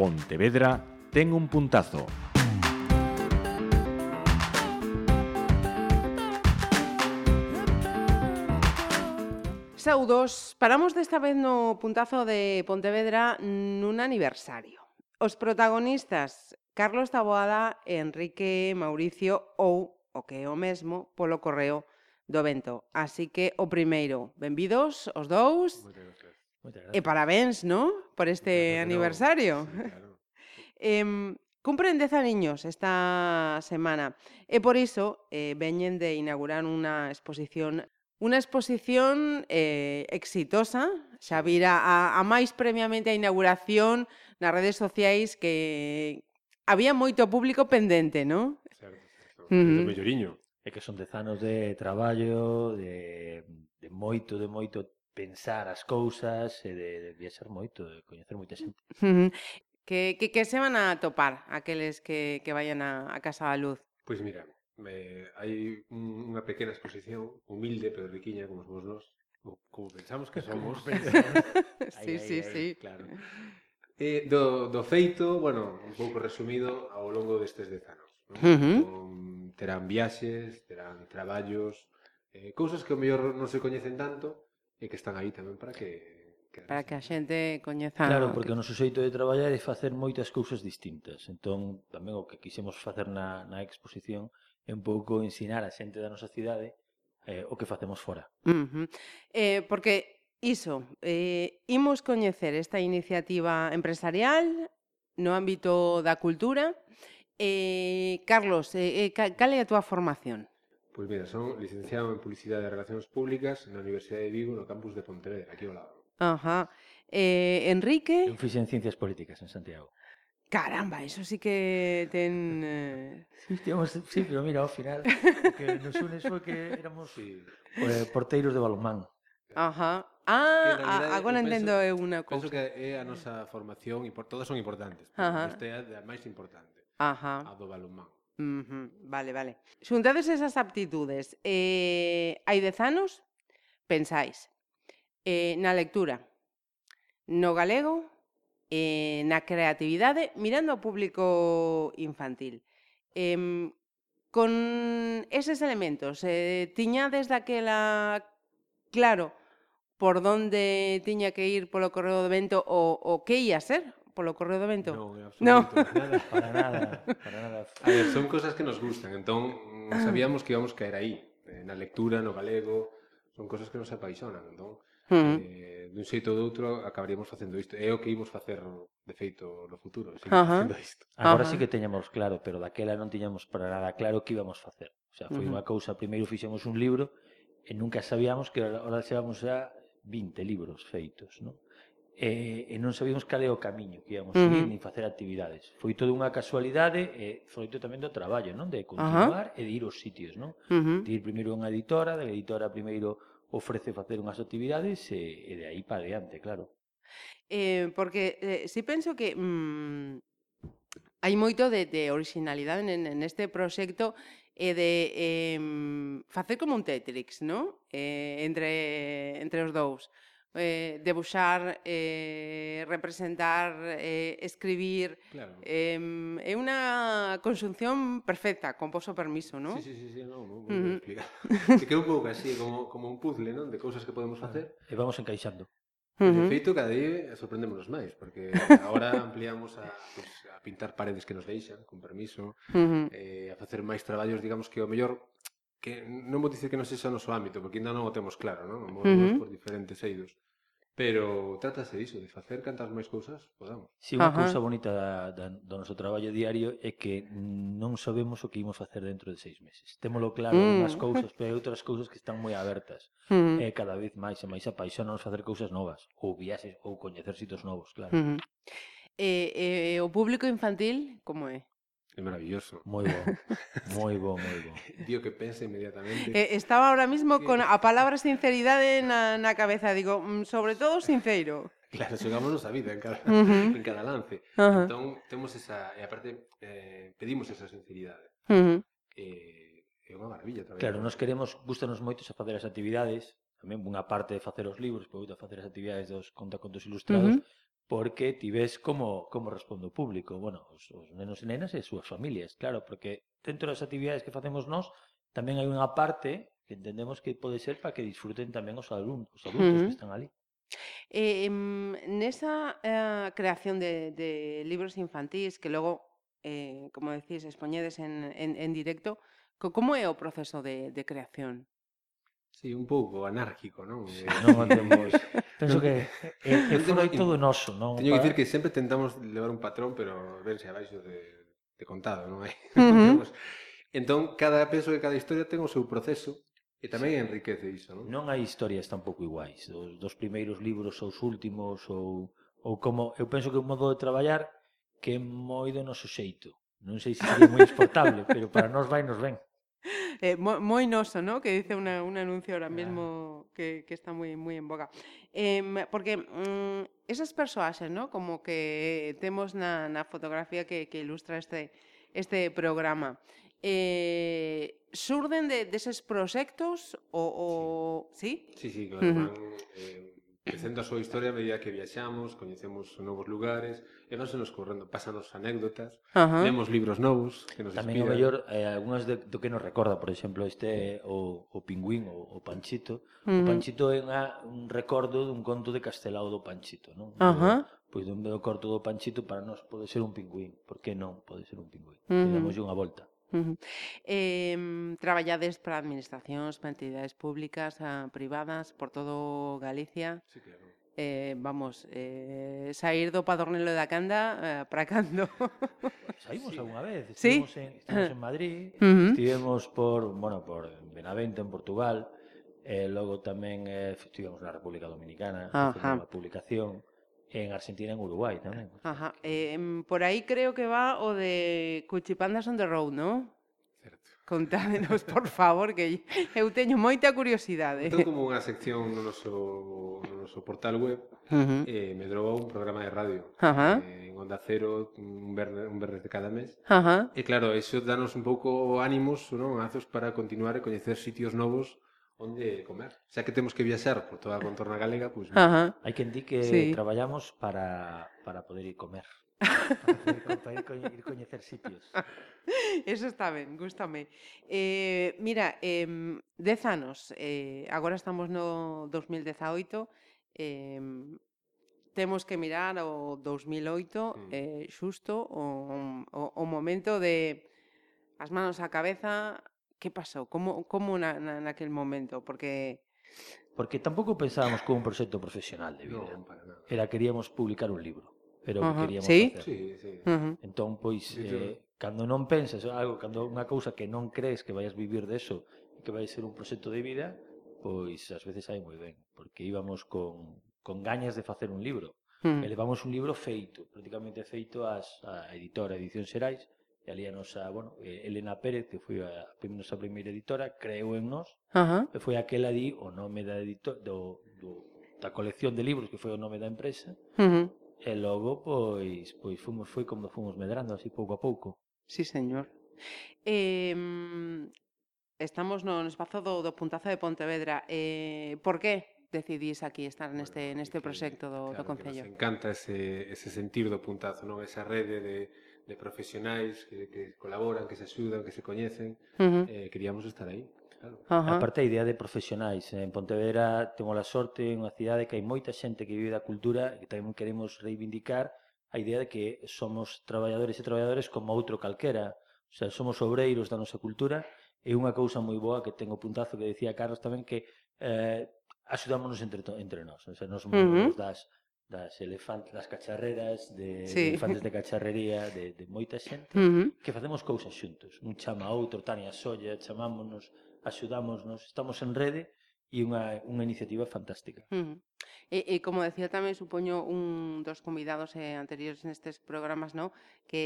Pontevedra ten un puntazo. Saudos, paramos desta vez no puntazo de Pontevedra nun aniversario. Os protagonistas, Carlos Taboada, Enrique Mauricio ou, o que é o mesmo, polo correo do vento. Así que o primeiro, benvidos os dous. Moitas gracias. E eh, parabéns, ¿no? Por este claro, aniversario. Sí, claro. eh, cumpren 10 aniños esta semana e por iso eh, veñen de inaugurar unha exposición Unha exposición eh, exitosa, xa vira a, a máis previamente a inauguración nas redes sociais que había moito público pendente, non? Certo, certo. Uh -huh. melloriño. É que son dez anos de traballo, de, de moito, de moito pensar as cousas e de, de viaxar moito, de coñecer moita mm, xente. que, que, que se van a topar aqueles que, que vayan a, a Casa da Luz? Pois pues mira, eh, hai unha pequena exposición humilde pero riquiña como somos nós, como pensamos que somos. Sí, ay, sí, ay, sí. Claro. Eh, do, do feito, bueno, un pouco resumido ao longo destes dez anos. ¿no? Uh -huh. Con, terán viaxes, terán traballos, eh, cousas que ao mellor non se coñecen tanto, e que están aí tamén para que que para que a xente coñeza Claro, porque o noso xeito de traballar é facer moitas cousas distintas. Entón, tamén o que quixemos facer na, na exposición é un pouco ensinar a xente da nosa cidade eh, o que facemos fora. Uh -huh. eh, porque Iso, eh, imos coñecer esta iniciativa empresarial no ámbito da cultura. Eh, Carlos, eh, eh cal é a túa formación? Pois mira, son licenciado en Publicidade e Relacións Públicas na Universidade de Vigo, no campus de Pontevedra, aquí ao lado. Ajá. Eh, Enrique? Eu fixen Ciencias Políticas en Santiago. Caramba, eso sí que ten... Eh... Sí, tíamos, sí, pero mira, ao final, o que nos une foi que éramos sí. eh, porteiros de balonmán. Ajá. Ah, realidad, ah, agora eu entendo eu unha cousa. Penso que é a nosa formación, e por todas son importantes, pero Ajá. esta é a máis importante, Ajá. a do balonmán. Uh -huh. Vale, vale. Xuntades esas aptitudes eh, hai dez anos, pensáis eh, na lectura, no galego, eh, na creatividade, mirando ao público infantil. Eh, con eses elementos, eh, tiñades daquela claro por donde tiña que ir polo correo do vento o, o que ia ser polo correo do vento? Non, en absoluto. No. Nada, para nada, para nada. A ver, son cosas que nos gustan, entón mm, sabíamos que íbamos caer aí, eh, na lectura, no galego, son cosas que nos apaixonan, entón Uh -huh. eh, dun xeito ou doutro acabaríamos facendo isto. É o que imos facer de feito no futuro, uh -huh. facendo isto. Agora uh -huh. sí que teñamos claro, pero daquela non tiñamos para nada claro que íbamos facer. O sea, foi uh -huh. unha cousa, primeiro fixemos un libro e nunca sabíamos que ahora xeamos xa 20 libros feitos, non? e, e non sabíamos cal é o camiño que íamos seguir, uh -huh. nin facer actividades. Foi toda unha casualidade e froito tamén do traballo, non? De continuar uh -huh. e de ir aos sitios, non? Uh -huh. De ir primeiro a unha editora, da editora primeiro ofrece facer unhas actividades e, e de aí para adiante, claro. Eh, porque eh, si penso que mm, hai moito de, de originalidade en, en este proxecto e de eh, facer como un Tetrix, non? Eh, entre, entre os dous. Eh, eh, debuxar, eh, representar, eh, escribir. Claro. Eh, é unha conxunción perfecta, con poso permiso, non? Sí, sí, sí, sí non, non, non uh -huh. que quedou un pouco así, como, como un puzzle, non? De cousas que podemos facer. E vamos encaixando. De feito, cada día sorprendémonos máis, porque agora ampliamos a, pues, a pintar paredes que nos deixan, con permiso, uh -huh. eh, a facer máis traballos, digamos que o mellor que non vou dicir que non sexa o noso ámbito, porque ainda non o temos claro, non? Movemos uh -huh. por diferentes eidos. Pero trátase diso, de facer cantas máis cousas podamos. Si, sí, unha cousa bonita da, da, do noso traballo diario é que non sabemos o que imos facer dentro de seis meses. Témolo claro mm. unhas cousas, pero hai outras cousas que están moi abertas. Mm. E cada vez máis e máis apaixonanos facer cousas novas, ou viaxes, ou coñecer sitos novos, claro. Mm -hmm. E, e, o público infantil, como é? É maravilloso. Moi bo, moi bo, moi bo. Dio que pensa inmediatamente. Eh, estaba ahora mismo que... con a palabra sinceridade na, na cabeza, digo, mm, sobre todo sincero. Claro, xogámonos a vida en cada, uh -huh. en cada lance. Uh -huh. Entón, temos esa... E aparte, eh, pedimos esa sinceridade. Uh -huh. eh, é unha maravilla tamén. Claro, nos queremos, gustanos moito xa facer as actividades, tamén unha parte de facer os libros, pero outra facer as actividades dos contacontos ilustrados, uh -huh porque ti ves como, como responde o público, bueno, os, os nenos e nenas e as súas familias, claro, porque dentro das actividades que facemos nós, tamén hai unha parte que entendemos que pode ser para que disfruten tamén os alumnos, os adultos uh -huh. que están ali. Eh, nesa eh, creación de, de libros infantís que logo, eh, como decís, expoñedes en, en, en directo, como é o proceso de, de creación? Sí, un pouco anárquico, non? Sí, eh, non temos... Penso que é, é froito do noso, non? Teño que dicir que sempre tentamos levar un patrón, pero verse abaixo de, de contado, non hai? Uh -huh. entón, cada penso que cada historia ten o seu proceso e tamén sí. enriquece iso, non? Non hai historias tampouco iguais, dos, dos primeiros libros aos últimos ou ou como eu penso que é un modo de traballar que é moi do noso xeito. Non sei se sería moi exportable, pero para nós vai nos ben. eh, moi, moi noso, ¿no? que dice una, un anuncio ahora mismo que, que está moi moi en boga. Eh, porque mm, esas persoas, ¿no? como que temos na, na fotografía que, que ilustra este, este programa, eh, surden de, deses proxectos o, o... Sí? Sí, sí, sí claro. Uh -huh. van, eh, crecendo a súa historia a medida que viaxamos, coñecemos novos lugares, e vanse nos correndo, pasanos anécdotas, Ajá. lemos libros novos que nos Tamén inspiran. o mellor, eh, algúnas de, do que nos recorda, por exemplo, este o, o pingüín, o, o Panchito. Mm. O Panchito é unha, un recordo dun conto de Castelao do Panchito, non? Ajá. Pois do meu corto do Panchito para nós pode ser un pingüín. Por que non pode ser un pingüín? Mm. Damos unha volta. Uh eh, traballades para administracións, para entidades públicas, ah, privadas, por todo Galicia. Sí, claro. Eh, vamos, eh, sair do Padornelo da Canda eh, para cando? Saímos sí. algunha vez, estivemos, ¿Sí? en, estivemos en Madrid, uh -huh. estivemos por, bueno, por Benavente, en Portugal, e eh, logo tamén eh, estivemos na República Dominicana, uh -huh. a publicación, en Argentina e en Uruguai tamén. Ajá. Eh, por aí creo que va o de Cuchipandas on the Road, non? Certo. Contádenos, por favor, que eu teño moita curiosidade. Tengo como unha sección no noso, no noso portal web, uh -huh. eh, me droga un programa de radio uh -huh. eh, en Onda Cero, un verde, un verde de cada mes. Uh -huh. E claro, iso danos un pouco ánimos, non? Azos para continuar e coñecer sitios novos onde comer. Xa que temos que viaxar por toda a contorna galega, pois... Pues, Ajá. Hai quen di que sí. traballamos para, para poder ir comer. Para, poder, para ir, ir coñecer sitios. Eso está ben, gustame. Eh, mira, eh, dez anos, eh, agora estamos no 2018, eh, temos que mirar o 2008, mm. eh, xusto o, o, o momento de as manos á cabeza, que pasou? Como, como na, na, naquel momento? Porque... Porque tampouco pensábamos como un proxecto profesional de vida. No, para nada. Era queríamos publicar un libro. Era o uh -huh. que queríamos ¿Sí? facer. Sí, sí. Uh -huh. Entón, pois, sí, eh, cando non pensas algo, cando unha cousa que non crees que vayas vivir de eso, que vai ser un proxecto de vida, pois ás veces hai moi ben, porque íbamos con, con gañas de facer un libro. Hmm. Uh -huh. Elevamos un libro feito, prácticamente feito ás, a editora Edición Xerais, E ali a nosa, bueno, eh, Elena Pérez, que foi a, a nosa primeira editora, creeu en nós, uh -huh. e foi aquela di o nome da editor, do, do, da colección de libros, que foi o nome da empresa, uh -huh. e logo, pois, pois fomos, foi como fomos medrando, así pouco a pouco. Sí, señor. Eh, estamos no, no espazo do, do Puntazo de Pontevedra. Eh, por que decidís aquí estar neste, bueno, neste proxecto do, claro, do Concello? Nos encanta ese, ese sentir do Puntazo, non? esa rede de de profesionais que, que colaboran, que se axudan, que se coñecen, uh -huh. eh, queríamos estar aí. Claro. Uh -huh. Aparte a idea de profesionais, eh, en Pontevedra temos a sorte en unha cidade que hai moita xente que vive da cultura e que tamén queremos reivindicar a idea de que somos traballadores e traballadores como outro calquera, o sea, somos obreiros da nosa cultura e unha cousa moi boa que tengo puntazo que decía Carlos tamén que eh, axudámonos entre, entre nós, o sea, nos, uh -huh. nos das das elefantes, das cacharreras, de, sí. de elefantes de cacharrería, de, de moita xente, uh -huh. que facemos cousas xuntos. Un chama a outro, Tania Solla, chamámonos, axudámonos, estamos en rede e unha, unha iniciativa fantástica. Uh -huh. E, e como decía tamén, supoño, un dos convidados eh, anteriores nestes programas, non? que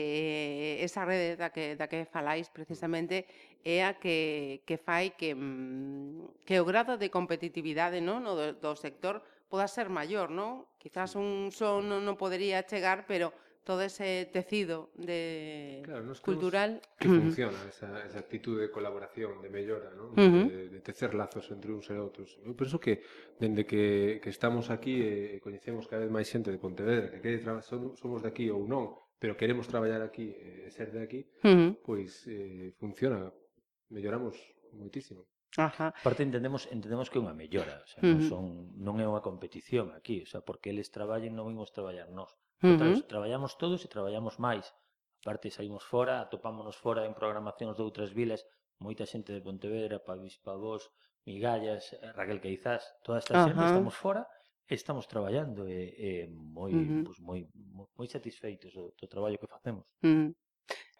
eh, esa rede da que, da que falais precisamente é a que, que fai que, mm, que o grado de competitividade no? No, do, do sector poda ser maior, non? Quizás un son non, non podería chegar, pero todo ese tecido de claro, nos cultural que funciona esa, esa actitud de colaboración, de mellora, ¿no? uh -huh. de, de tecer lazos entre uns e outros. Eu penso que dende que, que estamos aquí e eh, coñecemos cada vez máis xente de Pontevedra, que quere son, somos de aquí ou non, pero queremos traballar aquí e eh, ser de aquí, uh -huh. pois eh, funciona, melloramos moitísimo. Ajá. Parte entendemos entendemos que é unha mellora, o sea, uh -huh. non son non é unha competición aquí, o sea, porque eles traballen non vimos traballar nós. Uh -huh. Traballamos todos e traballamos máis. Aparte saímos fora, atopámonos fora en programacións de outras vilas, moita xente de Pontevedra, Pavis, Pavós, Migallas, eh, Raquel Queizás, toda esta uh -huh. xente estamos fora estamos traballando e, e moi, uh -huh. pois, moi, moi satisfeitos do, do traballo que facemos. Uh -huh.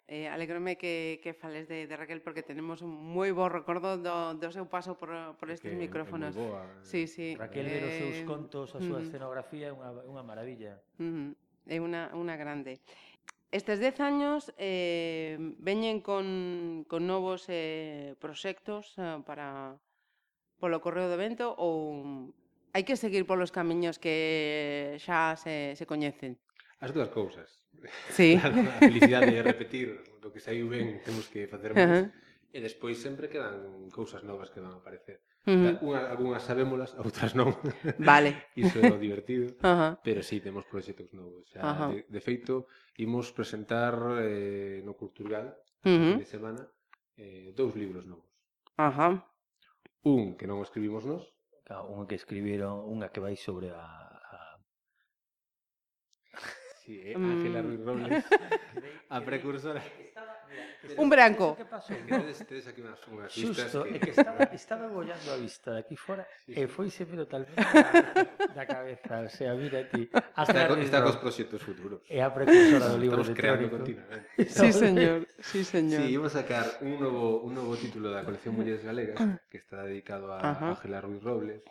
Eh, alegrome que, que fales de, de Raquel porque tenemos un moi bo recordo do, do seu paso por, por estes que, micrófonos. Boa. Eh. Sí, sí. Raquel eh, ver os eh, seus contos, a súa uh escenografía é unha, unha maravilla. Uh. É unha, unha grande. Estes dez años eh, veñen con, con novos eh, proxectos eh, para polo correo do vento ou hai que seguir polos camiños que xa se, se coñecen? As dúas cousas. Sí. a felicidade de repetir do que saiu ben, temos que facer máis. Uh -huh. E despois sempre quedan cousas novas que van a aparecer. Uh -huh. Unha, algunhas sabémolas, outras non. Vale. Iso é o divertido. Uh -huh. Pero sí, temos proxectos novos. Xa, uh -huh. de, de feito, imos presentar eh, no Cultural, uh -huh. fin de semana, eh, dous libros novos. Ajá. Uh -huh. Un que non escribimos nós. Claro, unha que escribiron, unha que vai sobre a Sí, eh, mm. Ángela Ruiz Robles, a precursora. un branco. Que pasou? Tedes tres aquí unhas Susto, que... é que estaba, estaba bollando a vista de aquí fora sí, eh, sí. e foise pero tal da, da cabeza, o sea, mira ti. Está, co, está cos proxectos futuros. É a precursora do libro Estamos creando continuamente. Sí, señor. Sí, señor. Sí, imos a sacar un novo, un novo título da colección Mulleres Galegas que está dedicado a Ángela Ruiz Robles.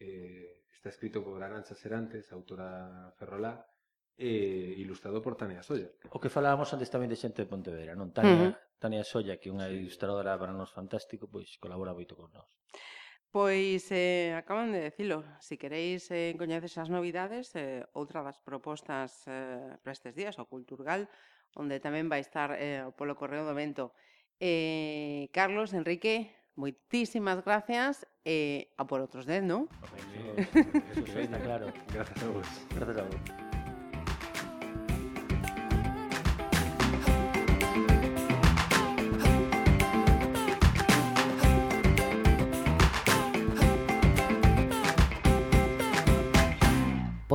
Eh, está escrito por Arancha Serantes, autora ferrolá, eh, ilustrado por Tania Solla. O que falábamos antes tamén de xente de Pontevedra, non? Tania, uh -huh. Tania Solla, que é unha sí. ilustradora para nós fantástico, pois colabora moito con nós. Pois eh, acaban de decilo, si queréis eh, coñecer esas novidades, eh, outra das propostas eh, para estes días, o Culturgal, onde tamén vai estar eh, polo Correo do Vento. Eh, Carlos, Enrique, moitísimas gracias eh, a por outros 10, non? Eso, eso está claro. Gracias a vos. Gracias a vos.